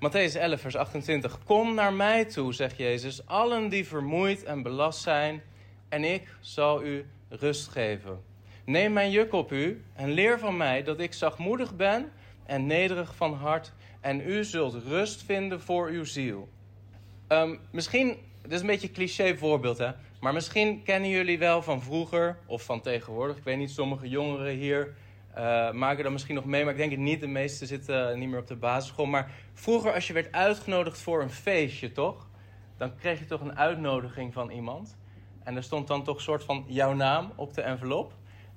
Matthäus 11, vers 28. Kom naar mij toe, zegt Jezus, allen die vermoeid en belast zijn, en ik zal u rust geven. Neem mijn juk op u en leer van mij dat ik zachtmoedig ben en nederig van hart, en u zult rust vinden voor uw ziel. Ehm, misschien, dit is een beetje een cliché voorbeeld, hè? maar misschien kennen jullie wel van vroeger of van tegenwoordig. Ik weet niet, sommige jongeren hier uh, maken dat misschien nog mee, maar ik denk het niet. De meesten zitten niet meer op de basisschool. Maar vroeger, als je werd uitgenodigd voor een feestje, toch? Dan kreeg je toch een uitnodiging van iemand. En er stond dan toch een soort van jouw naam op de envelop.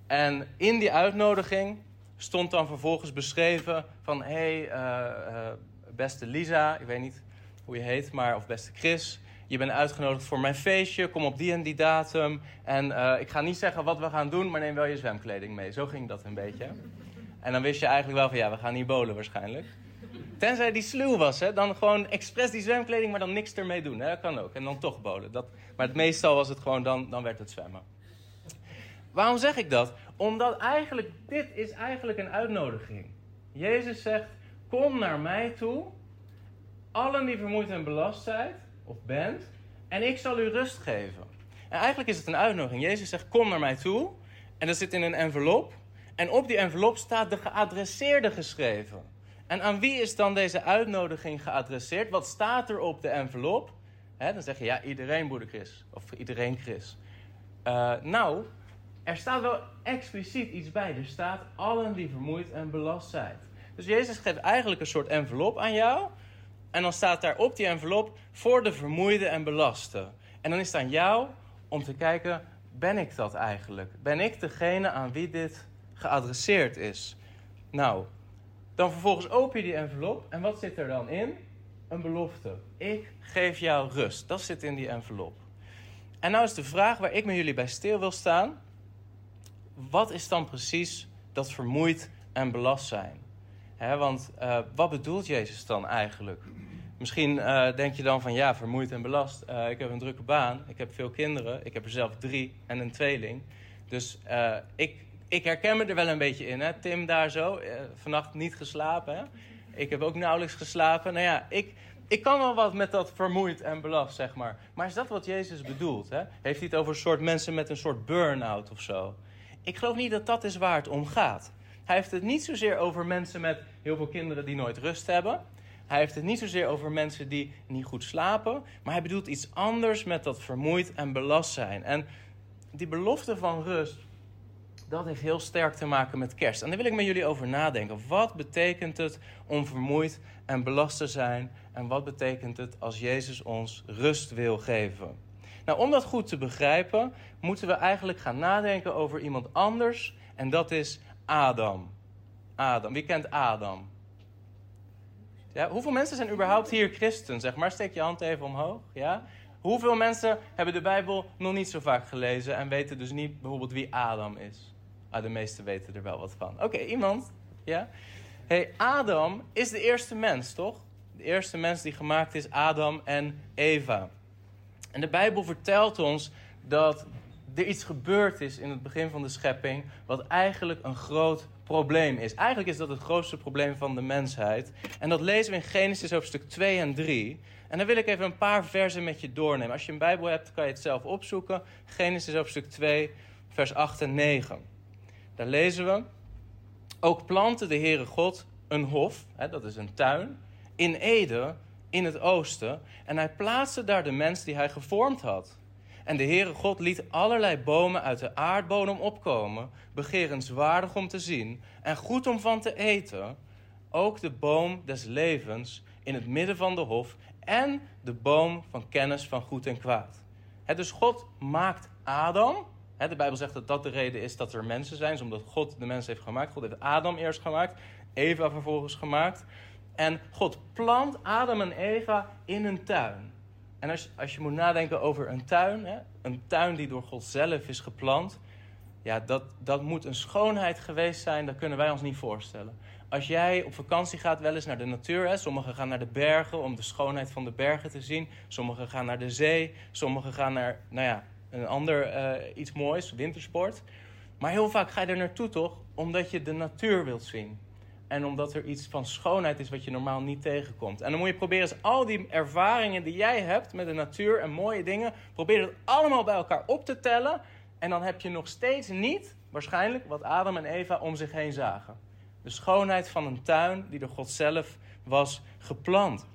En in die uitnodiging stond dan vervolgens beschreven van... hé, hey, uh, beste Lisa, ik weet niet hoe je heet, maar of beste Chris... Je bent uitgenodigd voor mijn feestje, kom op die en die datum. En uh, ik ga niet zeggen wat we gaan doen, maar neem wel je zwemkleding mee. Zo ging dat een beetje. En dan wist je eigenlijk wel van ja, we gaan niet bolen waarschijnlijk. Tenzij die sluw was, hè? dan gewoon expres die zwemkleding, maar dan niks ermee doen. Hè? Dat kan ook. En dan toch bolen. Dat, maar het meestal was het gewoon, dan, dan werd het zwemmen. Waarom zeg ik dat? Omdat eigenlijk, dit is eigenlijk een uitnodiging. Jezus zegt, kom naar mij toe, allen die vermoeid en belast zijn, of bent, en ik zal u rust geven. En eigenlijk is het een uitnodiging. Jezus zegt, kom naar mij toe, en dat zit in een envelop, en op die envelop staat de geadresseerde geschreven. En aan wie is dan deze uitnodiging geadresseerd? Wat staat er op de envelop? dan zeg je, ja, iedereen broeder Chris. Of iedereen Chris. Uh, nou, er staat wel expliciet iets bij. Er staat allen die vermoeid en belast zijn. Dus Jezus geeft eigenlijk een soort envelop aan jou. En dan staat daar op die envelop voor de vermoeide en belaste. En dan is het aan jou om te kijken, ben ik dat eigenlijk? Ben ik degene aan wie dit geadresseerd is? Nou, dan vervolgens open je die envelop en wat zit er dan in? Een belofte. Ik geef jou rust. Dat zit in die envelop. En nou is de vraag waar ik met jullie bij stil wil staan. Wat is dan precies dat vermoeid en belast zijn? Want uh, wat bedoelt Jezus dan eigenlijk? Misschien uh, denk je dan van ja, vermoeid en belast. Uh, ik heb een drukke baan, ik heb veel kinderen, ik heb er zelf drie en een tweeling. Dus ik, ik herken me er wel een beetje in. Hè? Tim daar zo, vannacht niet geslapen. Ik heb ook nauwelijks geslapen. Nou ja, ik, ik kan wel wat met dat vermoeid en belast, zeg maar. Maar is dat wat Jezus bedoelt? Hè? Heeft hij het over een soort mensen met een soort burn-out of zo? Ik geloof niet dat dat is waar het om gaat. Hij heeft het niet zozeer over mensen met heel veel kinderen die nooit rust hebben. Hij heeft het niet zozeer over mensen die niet goed slapen. Maar hij bedoelt iets anders met dat vermoeid en belast zijn. En die belofte van rust, dat heeft heel sterk te maken met kerst. En daar wil ik met jullie over nadenken. Wat betekent het om vermoeid en belast te zijn? En wat betekent het als Jezus ons rust wil geven? Nou, om dat goed te begrijpen, moeten we eigenlijk gaan nadenken over iemand anders. En dat is Adam. Adam. Wie kent Adam? Ja, hoeveel mensen zijn überhaupt hier christen? Zeg maar, steek je hand even omhoog. Ja? Hoeveel mensen hebben de Bijbel nog niet zo vaak gelezen en weten dus niet bijvoorbeeld wie Adam is? Ah, de meesten weten er wel wat van. Oké, iemand? Ja? Hey, Adam is de eerste mens, toch? De eerste mens die gemaakt is, Adam en Eva. En de Bijbel vertelt ons dat er iets gebeurd is in het begin van de schepping, wat eigenlijk een groot probleem is. Eigenlijk is dat het grootste probleem van de mensheid. En dat lezen we in Genesis hoofdstuk 2 en 3. En dan wil ik even een paar versen met je doornemen. Als je een Bijbel hebt, kan je het zelf opzoeken. Genesis hoofdstuk 2, vers 8 en 9. Daar lezen we. Ook plantte de Heere God een hof, hè, dat is een tuin, in Ede, in het oosten. En hij plaatste daar de mens die hij gevormd had. En de Heere God liet allerlei bomen uit de aardbodem opkomen, begerenswaardig om te zien en goed om van te eten. Ook de boom des levens in het midden van de hof en de boom van kennis van goed en kwaad. dus God maakt Adam. de Bijbel zegt dat dat de reden is dat er mensen zijn, omdat God de mens heeft gemaakt. God heeft Adam eerst gemaakt, Eva vervolgens gemaakt. En God plant Adam en Eva in een tuin. En als, als je moet nadenken over een tuin, hè, een tuin die door God zelf is geplant, ja, dat, dat moet een schoonheid geweest zijn, dat kunnen wij ons niet voorstellen. Als jij op vakantie gaat, wel eens naar de natuur, hè, sommigen gaan naar de bergen om de schoonheid van de bergen te zien, sommigen gaan naar de zee, sommigen gaan naar, nou ja, een ander uh, iets moois, wintersport. Maar heel vaak ga je er naartoe toch, omdat je de natuur wilt zien. En omdat er iets van schoonheid is wat je normaal niet tegenkomt. En dan moet je proberen eens al die ervaringen die jij hebt met de natuur en mooie dingen, probeer het allemaal bij elkaar op te tellen. En dan heb je nog steeds niet, waarschijnlijk, wat Adam en Eva om zich heen zagen. De schoonheid van een tuin die door God zelf was geplant.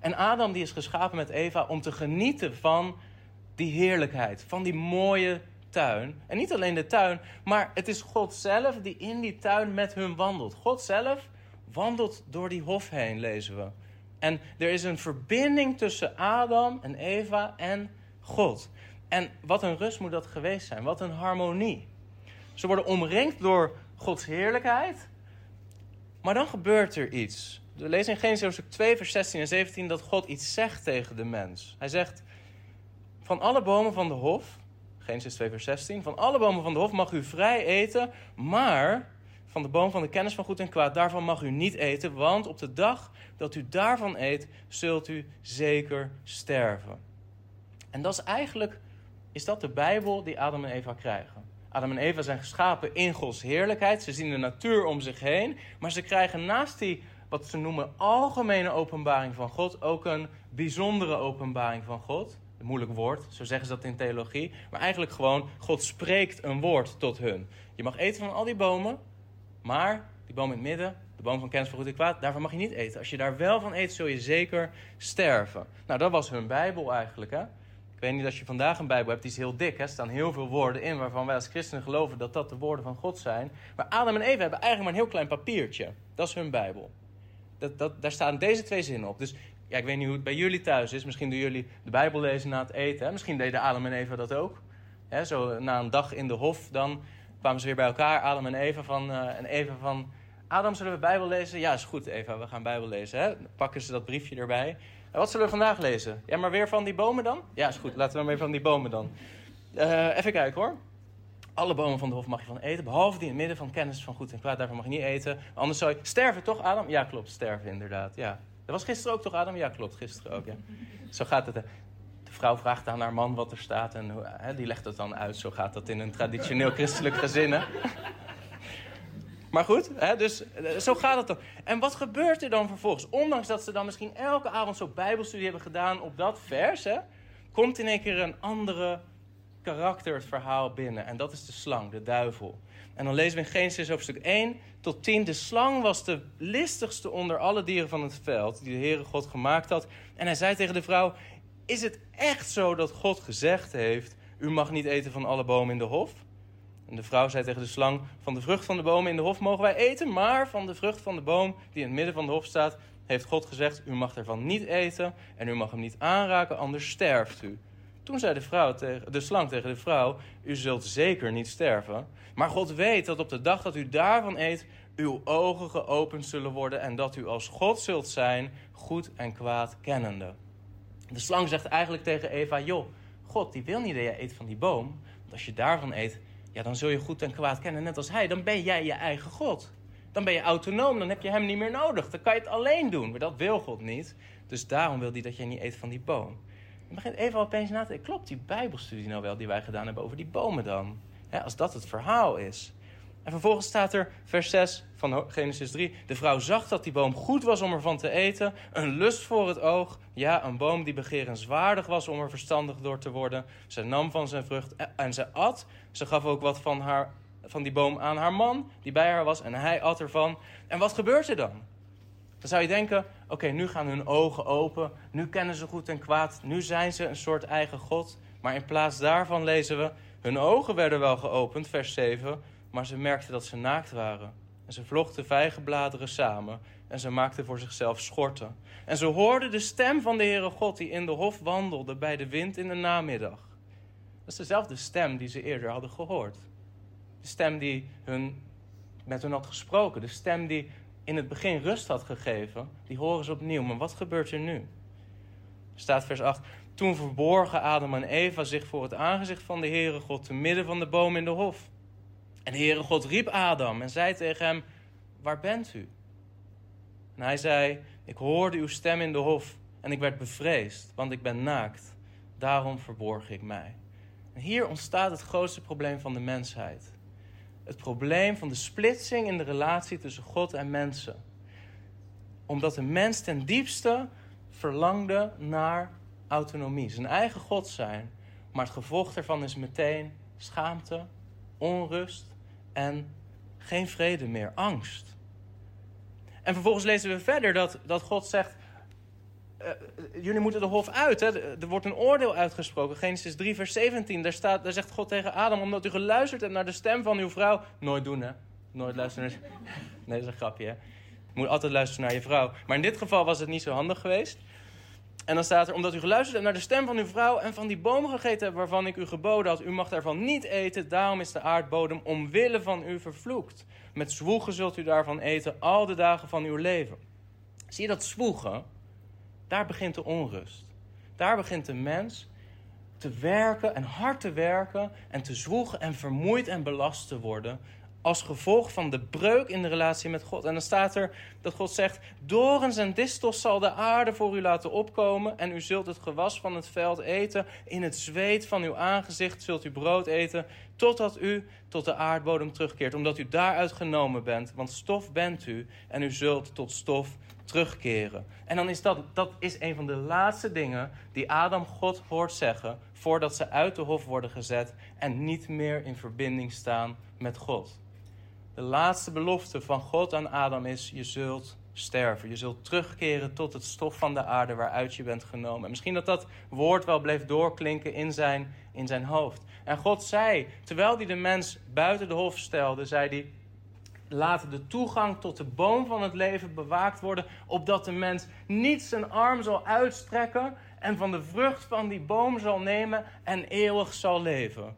En Adam die is geschapen met Eva om te genieten van die heerlijkheid, van die mooie tuin. En niet alleen de tuin, maar het is God zelf die in die tuin met hun wandelt. God zelf wandelt door die hof heen, lezen we. En er is een verbinding tussen Adam en Eva en God. En wat een rust moet dat geweest zijn, wat een harmonie. Ze worden omringd door Gods heerlijkheid, maar dan gebeurt er iets. We lezen in Genesis hoofdstuk 2, vers 16 en 17 dat God iets zegt tegen de mens. Hij zegt: Van alle bomen van de hof, Genesis 2, vers 16, van alle bomen van de hof mag u vrij eten, maar van de boom van de kennis van goed en kwaad, daarvan mag u niet eten, want op de dag dat u daarvan eet, zult u zeker sterven. En dat is eigenlijk, is dat de Bijbel die Adam en Eva krijgen. Adam en Eva zijn geschapen in Gods heerlijkheid. Ze zien de natuur om zich heen. Maar ze krijgen naast die, wat ze noemen, algemene openbaring van God, ook een bijzondere openbaring van God. Moeilijk woord, zo zeggen ze dat in theologie. Maar eigenlijk gewoon, God spreekt een woord tot hun. Je mag eten van al die bomen, maar die boom in het midden, de boom van kennis van goed en kwaad, daarvan mag je niet eten. Als je daar wel van eet, zul je zeker sterven. Nou, dat was hun Bijbel eigenlijk, hè. Ik weet niet als je vandaag een Bijbel hebt, die is heel dik. Er staan heel veel woorden in waarvan wij als christenen geloven dat dat de woorden van God zijn. Maar Adam en Eva hebben eigenlijk maar een heel klein papiertje. Dat is hun Bijbel. Dat, dat, daar staan deze twee zinnen op. Dus ja, ik weet niet hoe het bij jullie thuis is. Misschien doen jullie de Bijbel lezen na het eten. Hè? Misschien deden Adam en Eva dat ook. Zo na een dag in de hof, dan kwamen ze weer bij elkaar, Adam en Eva. Van, uh, en Eva van, Adam, zullen we Bijbel lezen? Ja, is goed Eva, we gaan Bijbel lezen. Hè? Pakken ze dat briefje erbij. En wat zullen we vandaag lezen? Ja, maar weer van die bomen dan? Ja, is goed. Laten we maar weer van die bomen dan. Uh, even kijken hoor. Alle bomen van de hof mag je van eten, behalve die in het midden van kennis van goed en kwaad. Daarvan mag je niet eten. Anders zou je sterven, toch Adam? Ja, klopt. Sterven inderdaad. Ja. Dat was gisteren ook toch Adam? Ja, klopt. Gisteren ook, ja. Zo gaat het. De vrouw vraagt aan haar man wat er staat en hè, die legt het dan uit. Zo gaat dat in een traditioneel christelijk gezin. Hè? Maar goed, hè, dus eh, zo gaat het dan. En wat gebeurt er dan vervolgens? Ondanks dat ze dan misschien elke avond zo bijbelstudie hebben gedaan op dat vers... Hè, komt in één keer een andere karakter het verhaal binnen. En dat is de slang, de duivel. En dan lezen we in Genesis hoofdstuk 1 tot 10. De slang was de listigste onder alle dieren van het veld... die de Heere God gemaakt had. En hij zei tegen de vrouw... Is het echt zo dat God gezegd heeft... U mag niet eten van alle bomen in de hof? En de vrouw zei tegen de slang: Van de vrucht van de bomen in de hof mogen wij eten, maar van de vrucht van de boom die in het midden van de hof staat, heeft God gezegd: U mag ervan niet eten en u mag hem niet aanraken, anders sterft u. Toen zei de, vrouw tegen, de slang tegen de vrouw: U zult zeker niet sterven. Maar God weet dat op de dag dat u daarvan eet, uw ogen geopend zullen worden en dat u als God zult zijn, goed en kwaad kennende. De slang zegt eigenlijk tegen Eva: Joh, God die wil niet dat jij eet van die boom. Want als je daarvan eet, ja, dan zul je goed en kwaad kennen, net als hij. Dan ben jij je eigen God. Dan ben je autonoom, dan heb je hem niet meer nodig. Dan kan je het alleen doen, maar dat wil God niet. Dus daarom wil hij dat jij niet eet van die boom. Je begint even opeens na te denken, klopt die bijbelstudie nou wel die wij gedaan hebben over die bomen dan? als dat het verhaal is. En vervolgens staat er vers 6 van Genesis 3. De vrouw zag dat die boom goed was om ervan te eten. Een lust voor het oog. Ja, een boom die begerenswaardig was om er verstandig door te worden. Ze nam van zijn vrucht en ze at. Ze gaf ook wat van, haar, van die boom aan haar man, die bij haar was. En hij at ervan. En wat gebeurt er dan? Dan zou je denken, oké, nu gaan hun ogen open. Nu kennen ze goed en kwaad. Nu zijn ze een soort eigen God. Maar in plaats daarvan lezen we... Hun ogen werden wel geopend, vers 7 maar ze merkten dat ze naakt waren. En ze vlochten vijgenbladeren samen en ze maakten voor zichzelf schorten. En ze hoorden de stem van de Heere God die in de hof wandelde bij de wind in de namiddag. Dat is dezelfde stem die ze eerder hadden gehoord. De stem die hun, met hun had gesproken. De stem die in het begin rust had gegeven. Die horen ze opnieuw. Maar wat gebeurt er nu? staat vers 8. Toen verborgen Adam en Eva zich voor het aangezicht van de Heere God te midden van de boom in de hof. En de Heere God riep Adam en zei tegen hem: Waar bent u? En hij zei: Ik hoorde uw stem in de hof en ik werd bevreesd, want ik ben naakt. Daarom verborg ik mij. En hier ontstaat het grootste probleem van de mensheid. Het probleem van de splitsing in de relatie tussen God en mensen. Omdat de mens ten diepste verlangde naar autonomie, zijn eigen God zijn. Maar het gevolg daarvan is meteen schaamte, onrust en geen vrede meer, angst. En vervolgens lezen we verder dat, dat God zegt: uh, jullie moeten de hof uit. Hè? Er wordt een oordeel uitgesproken. Genesis 3, vers 17. Daar, staat, daar zegt God tegen Adam: Omdat u geluisterd hebt naar de stem van uw vrouw. Nooit doen, hè? Nooit luisteren. Nee, dat is een grapje, hè? Je moet altijd luisteren naar je vrouw. Maar in dit geval was het niet zo handig geweest. En dan staat er: Omdat u geluisterd hebt naar de stem van uw vrouw. en van die boom gegeten hebt waarvan ik u geboden had. U mag daarvan niet eten. Daarom is de aardbodem omwille van u vervloekt. Met zwoegen zult u daarvan eten al de dagen van uw leven. Zie je dat zwoegen? Daar begint de onrust. Daar begint de mens te werken en hard te werken en te zwoegen en vermoeid en belast te worden als gevolg van de breuk in de relatie met God. En dan staat er dat God zegt: Dorens en distels zal de aarde voor u laten opkomen. En u zult het gewas van het veld eten. In het zweet van uw aangezicht zult u brood eten. Totdat u tot de aardbodem terugkeert. Omdat u daaruit genomen bent. Want stof bent u. En u zult tot stof terugkeren. En dan is dat, dat is een van de laatste dingen die Adam God hoort zeggen voordat ze uit de hof worden gezet en niet meer in verbinding staan met God. De laatste belofte van God aan Adam is: je zult sterven. Je zult terugkeren tot het stof van de aarde waaruit je bent genomen. En misschien dat dat woord wel bleef doorklinken in zijn, in zijn hoofd. En God zei, terwijl hij de mens buiten de hof stelde, zei hij: laat de toegang tot de boom van het leven bewaakt worden, opdat de mens niet zijn arm zal uitstrekken en van de vrucht van die boom zal nemen en eeuwig zal leven.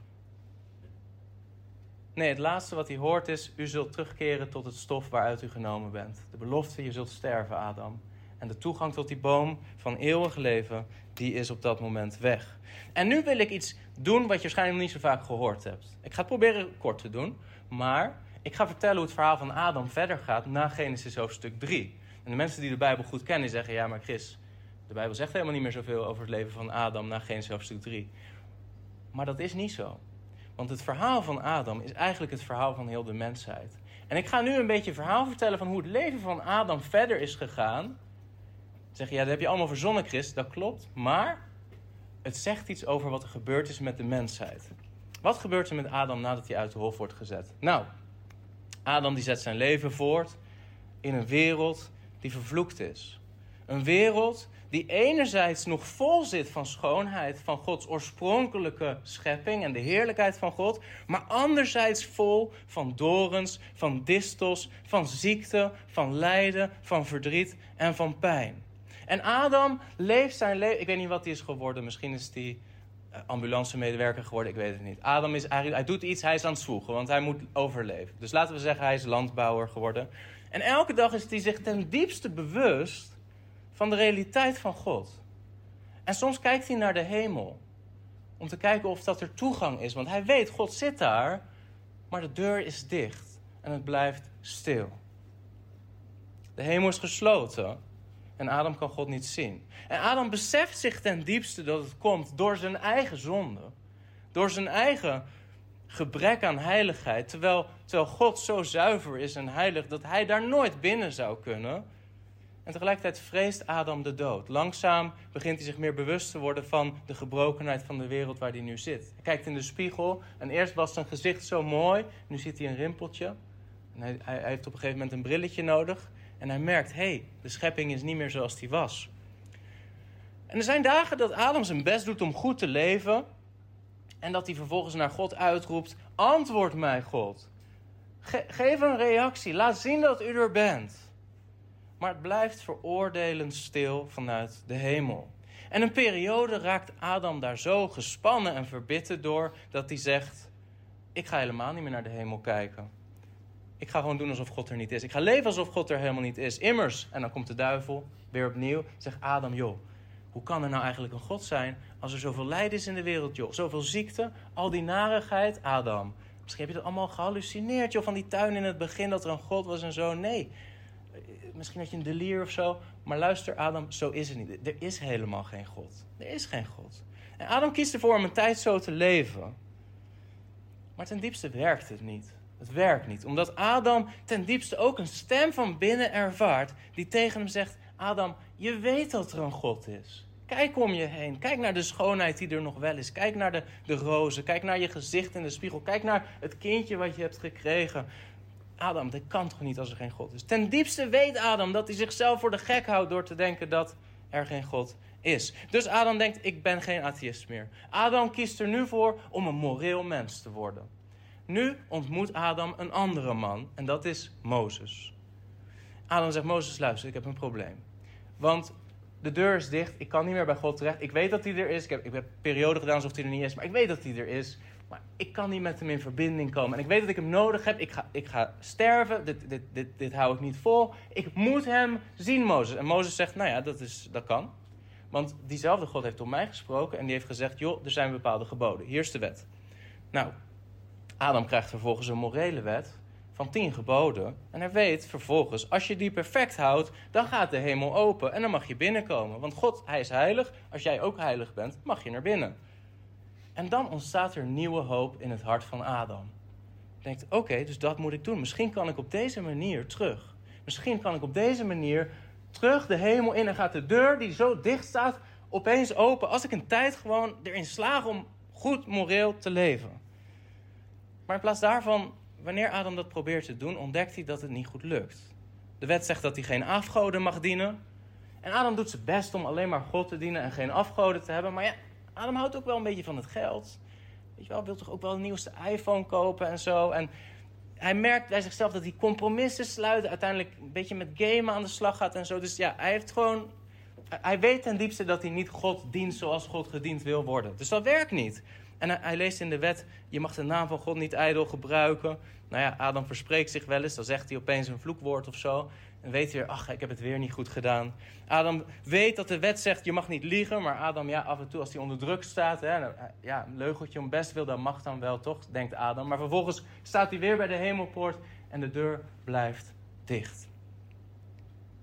Nee, het laatste wat hij hoort is: U zult terugkeren tot het stof waaruit u genomen bent. De belofte: Je zult sterven, Adam. En de toegang tot die boom van eeuwig leven, die is op dat moment weg. En nu wil ik iets doen wat je waarschijnlijk niet zo vaak gehoord hebt. Ik ga het proberen kort te doen, maar ik ga vertellen hoe het verhaal van Adam verder gaat na Genesis hoofdstuk 3. En de mensen die de Bijbel goed kennen, zeggen: Ja, maar Chris, de Bijbel zegt helemaal niet meer zoveel over het leven van Adam na Genesis hoofdstuk 3. Maar dat is niet zo. Want het verhaal van Adam is eigenlijk het verhaal van heel de mensheid. En ik ga nu een beetje verhaal vertellen van hoe het leven van Adam verder is gegaan. Zeg je, ja, dat heb je allemaal verzonnen, Chris. Dat klopt. Maar het zegt iets over wat er gebeurd is met de mensheid. Wat gebeurt er met Adam nadat hij uit de hof wordt gezet? Nou, Adam die zet zijn leven voort in een wereld die vervloekt is. Een wereld die enerzijds nog vol zit van schoonheid, van Gods oorspronkelijke schepping en de heerlijkheid van God, maar anderzijds vol van dorens, van distels, van ziekte, van lijden, van verdriet en van pijn. En Adam leeft zijn leven. Ik weet niet wat hij is geworden. Misschien is hij ambulancemedewerker geworden, ik weet het niet. Adam is eigenlijk, hij doet iets, hij is aan het zwoegen, want hij moet overleven. Dus laten we zeggen, hij is landbouwer geworden. En elke dag is hij zich ten diepste bewust van de realiteit van God. En soms kijkt hij naar de hemel. Om te kijken of dat er toegang is. Want hij weet, God zit daar. Maar de deur is dicht. En het blijft stil. De hemel is gesloten. En Adam kan God niet zien. En Adam beseft zich ten diepste dat het komt door zijn eigen zonde. Door zijn eigen gebrek aan heiligheid. Terwijl, terwijl God zo zuiver is en heilig dat hij daar nooit binnen zou kunnen. En tegelijkertijd vreest Adam de dood. Langzaam begint hij zich meer bewust te worden van de gebrokenheid van de wereld waar hij nu zit. Hij kijkt in de spiegel en eerst was zijn gezicht zo mooi. Nu ziet hij een rimpeltje. En hij, hij heeft op een gegeven moment een brilletje nodig. En hij merkt, hé, hey, de schepping is niet meer zoals die was. En er zijn dagen dat Adam zijn best doet om goed te leven. En dat hij vervolgens naar God uitroept: Antwoord mij, God. geef een reactie. Laat zien dat u er bent. Maar het blijft veroordelend stil vanuit de hemel. En een periode raakt Adam daar zo gespannen en verbitterd door dat hij zegt: Ik ga helemaal niet meer naar de hemel kijken. Ik ga gewoon doen alsof God er niet is. Ik ga leven alsof God er helemaal niet is. Immers. En dan komt de duivel weer opnieuw. Zegt Adam, joh, hoe kan er nou eigenlijk een God zijn als er zoveel lijden is in de wereld, joh? Zoveel ziekte, al die narigheid. Adam, misschien heb je dat allemaal gehallucineerd, joh, van die tuin in het begin dat er een God was en zo. Nee, misschien had je een delier of zo. Maar luister, Adam, zo is het niet. Er is helemaal geen God. Er is geen God. En Adam kiest ervoor om een tijd zo te leven. Maar ten diepste werkt het niet. Het werkt niet. Omdat Adam ten diepste ook een stem van binnen ervaart die tegen hem zegt: Adam, je weet dat er een God is. Kijk om je heen. Kijk naar de schoonheid die er nog wel is. Kijk naar de, de rozen. Kijk naar je gezicht in de spiegel. Kijk naar het kindje wat je hebt gekregen. Adam, dit kan toch niet als er geen God is? Ten diepste weet Adam dat hij zichzelf voor de gek houdt door te denken dat er geen God is. Dus Adam denkt: ik ben geen atheïst meer. Adam kiest er nu voor om een moreel mens te worden. Nu ontmoet Adam een andere man en dat is Mozes. Adam zegt: Mozes, luister, ik heb een probleem. Want de deur is dicht, ik kan niet meer bij God terecht. Ik weet dat hij er is. Ik heb, ik heb periode gedaan alsof hij er niet is, maar ik weet dat hij er is. Maar ik kan niet met hem in verbinding komen. En ik weet dat ik hem nodig heb. Ik ga, ik ga sterven. Dit, dit, dit, dit hou ik niet vol. Ik moet hem zien, Mozes. En Mozes zegt, nou ja, dat, is, dat kan. Want diezelfde God heeft tot mij gesproken. En die heeft gezegd, joh, er zijn bepaalde geboden. Hier is de wet. Nou, Adam krijgt vervolgens een morele wet van tien geboden. En hij weet vervolgens, als je die perfect houdt, dan gaat de hemel open en dan mag je binnenkomen. Want God, hij is heilig. Als jij ook heilig bent, mag je naar binnen. En dan ontstaat er nieuwe hoop in het hart van Adam. Hij denkt, oké, dus dat moet ik doen. Misschien kan ik op deze manier terug. Misschien kan ik op deze manier terug de hemel in en gaat de deur die zo dicht staat opeens open. Als ik een tijd gewoon erin slaag om goed moreel te leven. Maar in plaats daarvan, wanneer Adam dat probeert te doen, ontdekt hij dat het niet goed lukt. De wet zegt dat hij geen afgoden mag dienen. En Adam doet zijn best om alleen maar God te dienen en geen afgoden te hebben. Maar ja, Adam houdt ook wel een beetje van het geld. Weet je wel, wil toch ook wel de nieuwste iPhone kopen en zo. En hij merkt bij zichzelf dat hij compromissen sluit. Uiteindelijk een beetje met gamen aan de slag gaat en zo. Dus ja, hij heeft gewoon. Hij weet ten diepste dat hij niet God dient zoals God gediend wil worden. Dus dat werkt niet. En hij, leest in de wet: je mag de naam van God niet ijdel gebruiken. Nou ja, Adam verspreekt zich wel eens. Dan zegt hij opeens een vloekwoord of zo. En weet weer, ach, ik heb het weer niet goed gedaan. Adam weet dat de wet zegt, je mag niet liegen. Maar Adam, ja, af en toe als hij onder druk staat... Hè, ja, een leugeltje om best wil, dan mag dan wel, toch? Denkt Adam. Maar vervolgens staat hij weer bij de hemelpoort en de deur blijft dicht.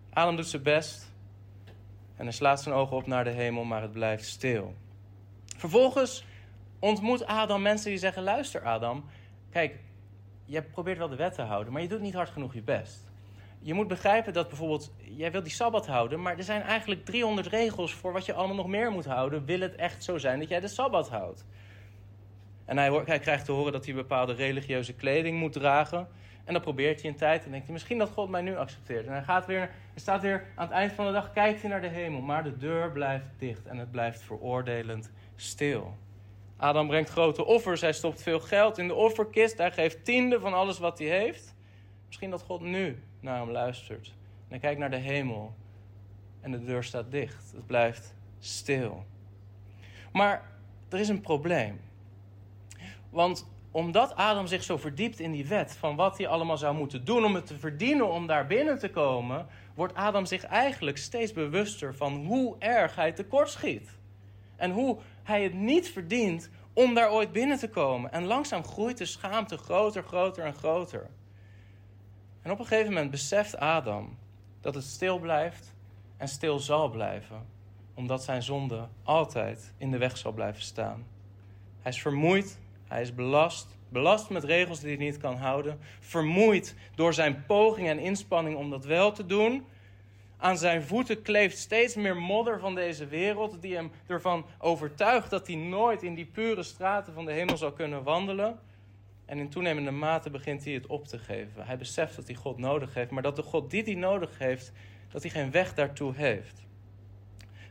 Adam doet zijn best en hij slaat zijn ogen op naar de hemel, maar het blijft stil. Vervolgens ontmoet Adam mensen die zeggen: Luister, Adam, kijk, je probeert wel de wet te houden, maar je doet niet hard genoeg je best je moet begrijpen dat bijvoorbeeld, jij wil die sabbat houden, maar er zijn eigenlijk 300 regels voor wat je allemaal nog meer moet houden. Wil het echt zo zijn dat jij de sabbat houdt? En hij, hij krijgt te horen dat hij bepaalde religieuze kleding moet dragen. En dan probeert hij een tijd en denkt hij misschien dat God mij nu accepteert. En hij, gaat weer, hij staat weer aan het eind van de dag, kijkt hij naar de hemel. Maar de deur blijft dicht en het blijft veroordelend stil. Adam brengt grote offers, hij stopt veel geld in de offerkist. Hij geeft tiende van alles wat hij heeft. Misschien dat God nu naar hem luistert. En hij kijkt naar de hemel en de deur staat dicht. Het blijft stil. Maar er is een probleem. Want omdat Adam zich zo verdiept in die wet van wat hij allemaal zou moeten doen om het te verdienen om daar binnen te komen, wordt Adam zich eigenlijk steeds bewuster van hoe erg hij tekortschiet. En hoe hij het niet verdient om daar ooit binnen te komen. En langzaam groeit de schaamte groter, groter en groter. En op een gegeven moment beseft Adam dat het stil blijft en stil zal blijven, omdat zijn zonde altijd in de weg zal blijven staan. Hij is vermoeid, hij is belast, belast met regels die hij niet kan houden, vermoeid door zijn poging en inspanning om dat wel te doen. Aan zijn voeten kleeft steeds meer modder van deze wereld, die hem ervan overtuigt dat hij nooit in die pure straten van de hemel zal kunnen wandelen. En in toenemende mate begint hij het op te geven. Hij beseft dat hij God nodig heeft, maar dat de God die hij nodig heeft, dat hij geen weg daartoe heeft.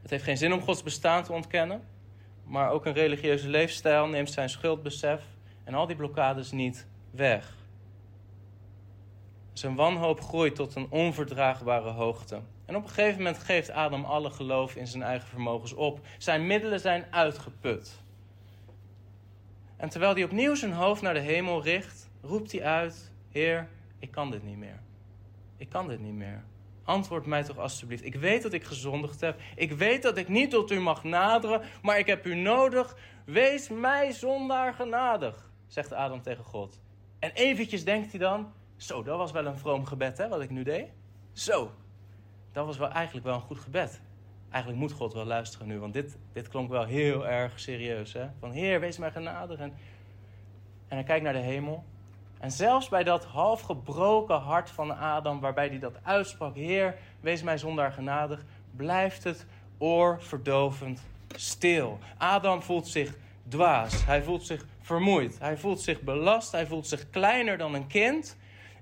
Het heeft geen zin om Gods bestaan te ontkennen, maar ook een religieuze leefstijl neemt zijn schuldbesef en al die blokkades niet weg. Zijn wanhoop groeit tot een onverdraagbare hoogte. En op een gegeven moment geeft Adam alle geloof in zijn eigen vermogens op. Zijn middelen zijn uitgeput. En terwijl hij opnieuw zijn hoofd naar de hemel richt, roept hij uit: Heer, ik kan dit niet meer. Ik kan dit niet meer. Antwoord mij toch alstublieft. Ik weet dat ik gezondigd heb. Ik weet dat ik niet tot u mag naderen, maar ik heb u nodig. Wees mij zondaar genadig, zegt Adam tegen God. En eventjes denkt hij dan: Zo, dat was wel een vroom gebed, hè, wat ik nu deed. Zo, dat was wel eigenlijk wel een goed gebed eigenlijk moet God wel luisteren nu, want dit, dit klonk wel heel erg serieus. Hè? Van Heer, wees mij genadig. En, en hij kijkt naar de hemel en zelfs bij dat half gebroken hart van Adam, waarbij hij dat uitsprak: Heer, wees mij zondaar genadig, blijft het oorverdovend stil. Adam voelt zich dwaas, hij voelt zich vermoeid, hij voelt zich belast, hij voelt zich kleiner dan een kind.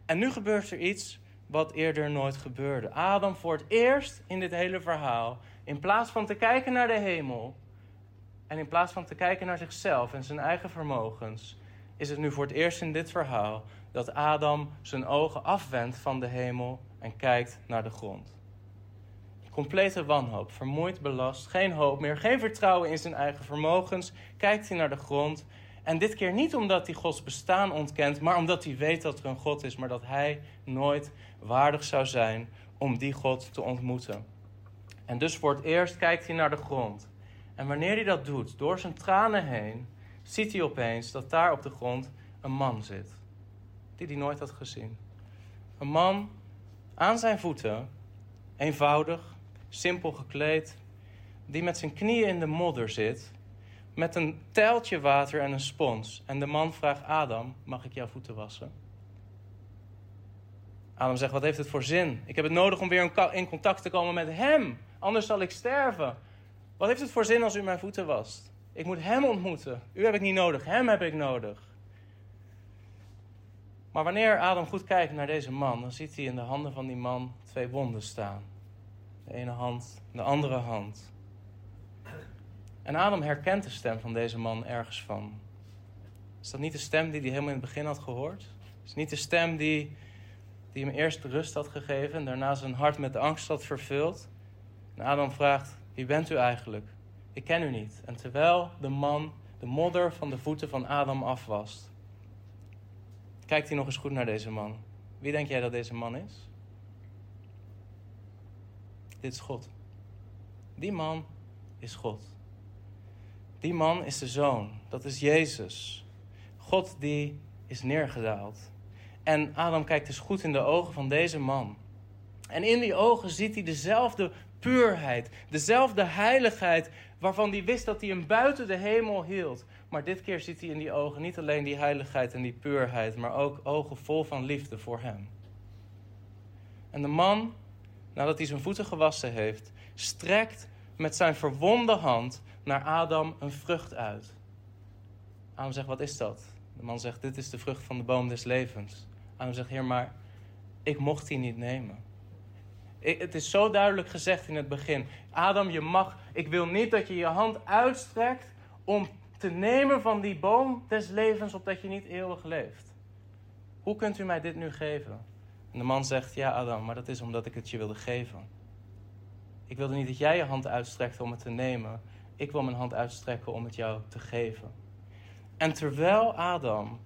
En nu gebeurt er iets wat eerder nooit gebeurde. Adam voor het eerst in dit hele verhaal, in plaats van te kijken naar de hemel en in plaats van te kijken naar zichzelf en zijn eigen vermogens, is het nu voor het eerst in dit verhaal dat Adam zijn ogen afwendt van de hemel en kijkt naar de grond. Complete wanhoop, vermoeid, belast, geen hoop meer, geen vertrouwen in zijn eigen vermogens, kijkt hij naar de grond. En dit keer niet omdat hij Gods bestaan ontkent, maar omdat hij weet dat er een God is, maar dat hij nooit waardig zou zijn om die God te ontmoeten. En dus voor het eerst kijkt hij naar de grond. En wanneer hij dat doet, door zijn tranen heen, ziet hij opeens dat daar op de grond een man zit. Die hij nooit had gezien. Een man aan zijn voeten, eenvoudig, simpel gekleed, die met zijn knieën in de modder zit, met een tijltje water en een spons. En de man vraagt Adam, mag ik jouw voeten wassen? Adam zegt, wat heeft het voor zin? Ik heb het nodig om weer in contact te komen met hem, anders zal ik sterven. Wat heeft het voor zin als u mijn voeten wast? Ik moet hem ontmoeten. U heb ik niet nodig, hem heb ik nodig. Maar wanneer Adam goed kijkt naar deze man, dan ziet hij in de handen van die man twee wonden staan. De ene hand, de andere hand. En Adam herkent de stem van deze man ergens van. Is dat niet de stem die hij helemaal in het begin had gehoord? Is niet de stem die, die hem eerst rust had gegeven en daarna zijn hart met angst had vervuld? En Adam vraagt: Wie bent u eigenlijk? Ik ken u niet. En terwijl de man de modder van de voeten van Adam afwast, kijkt hij nog eens goed naar deze man. Wie denk jij dat deze man is? Dit is God. Die man is God. Die man is de zoon. Dat is Jezus. God die is neergedaald. En Adam kijkt dus goed in de ogen van deze man. En in die ogen ziet hij dezelfde puurheid, dezelfde heiligheid waarvan hij wist dat hij hem buiten de hemel hield. Maar dit keer ziet hij in die ogen niet alleen die heiligheid en die puurheid, maar ook ogen vol van liefde voor hem. En de man nadat hij zijn voeten gewassen heeft, strekt met zijn verwonde hand naar Adam een vrucht uit. Adam zegt, wat is dat? De man zegt, dit is de vrucht van de boom des levens. Adam zegt, heer, maar ik mocht die niet nemen. Ik, het is zo duidelijk gezegd in het begin. Adam, je mag, ik wil niet dat je je hand uitstrekt om te nemen van die boom des levens, opdat je niet eeuwig leeft. Hoe kunt u mij dit nu geven? En de man zegt: Ja, Adam, maar dat is omdat ik het je wilde geven. Ik wilde niet dat jij je hand uitstrekt om het te nemen. Ik wil mijn hand uitstrekken om het jou te geven. En terwijl Adam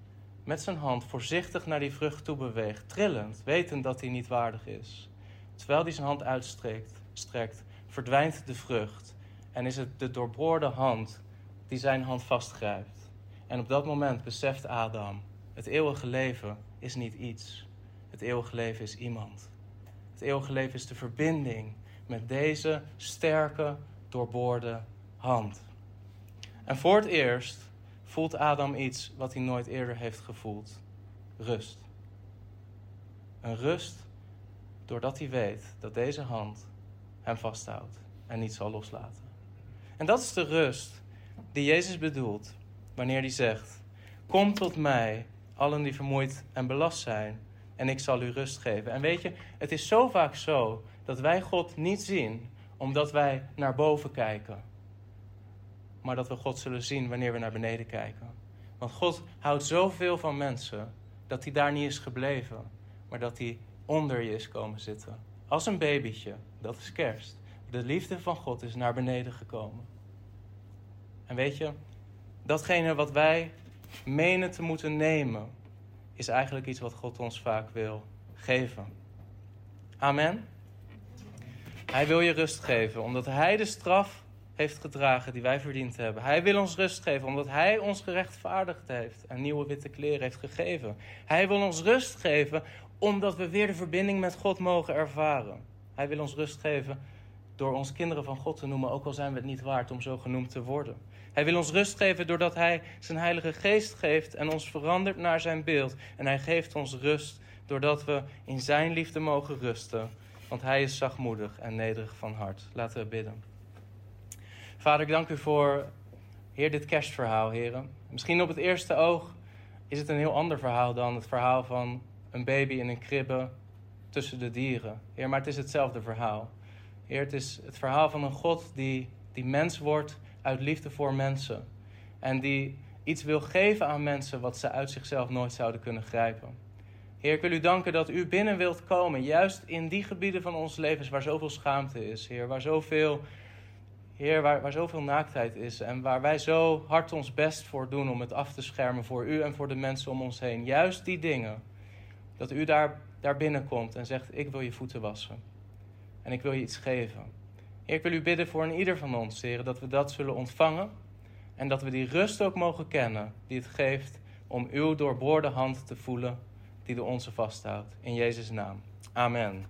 met zijn hand voorzichtig naar die vrucht toe beweegt, trillend, wetend dat hij niet waardig is, terwijl hij zijn hand uitstrekt, strekt, verdwijnt de vrucht en is het de doorboorde hand die zijn hand vastgrijpt. En op dat moment beseft Adam: het eeuwige leven is niet iets. Het eeuwige leven is iemand. Het eeuwige leven is de verbinding met deze sterke, doorboorde hand. En voor het eerst voelt Adam iets wat hij nooit eerder heeft gevoeld: rust. Een rust doordat hij weet dat deze hand hem vasthoudt en niet zal loslaten. En dat is de rust die Jezus bedoelt wanneer hij zegt: Kom tot mij, allen die vermoeid en belast zijn, en ik zal u rust geven. En weet je, het is zo vaak zo dat wij God niet zien omdat wij naar boven kijken. Maar dat we God zullen zien wanneer we naar beneden kijken. Want God houdt zoveel van mensen dat hij daar niet is gebleven, maar dat hij onder je is komen zitten. Als een babytje, dat is kerst. De liefde van God is naar beneden gekomen. En weet je, datgene wat wij menen te moeten nemen, is eigenlijk iets wat God ons vaak wil geven. Amen. Hij wil je rust geven, omdat Hij de straf heeft gedragen die wij verdiend hebben. Hij wil ons rust geven, omdat Hij ons gerechtvaardigd heeft en nieuwe witte kleren heeft gegeven. Hij wil ons rust geven, omdat we weer de verbinding met God mogen ervaren. Hij wil ons rust geven, door ons kinderen van God te noemen, ook al zijn we het niet waard om zo genoemd te worden. Hij wil ons rust geven doordat Hij zijn Heilige Geest geeft en ons verandert naar Zijn beeld. En Hij geeft ons rust doordat we in Zijn liefde mogen rusten. Want Hij is zachtmoedig en nederig van hart. Laten we bidden. Vader, ik dank u voor, Heer, dit kerstverhaal, heren. Misschien op het eerste oog is het een heel ander verhaal dan het verhaal van een baby in een kribbe tussen de dieren. Heer, maar het is hetzelfde verhaal. Heer, het is het verhaal van een God die, die mens wordt uit liefde voor mensen. En die iets wil geven aan mensen wat ze uit zichzelf nooit zouden kunnen grijpen. Heer, ik wil u danken dat u binnen wilt komen, juist in die gebieden van ons levens waar zoveel schaamte is, Heer, waar zoveel, Heer, waar, waar zoveel naaktheid is en waar wij zo hard ons best voor doen om het af te schermen voor u en voor de mensen om ons heen. Juist die dingen, dat u daar, daar binnenkomt en zegt, ik wil je voeten wassen en ik wil je iets geven. Heer, ik wil u bidden voor een ieder van ons, Heer, dat we dat zullen ontvangen en dat we die rust ook mogen kennen die het geeft om uw doorboorde hand te voelen die de onze vasthoudt. In Jezus' naam. Amen.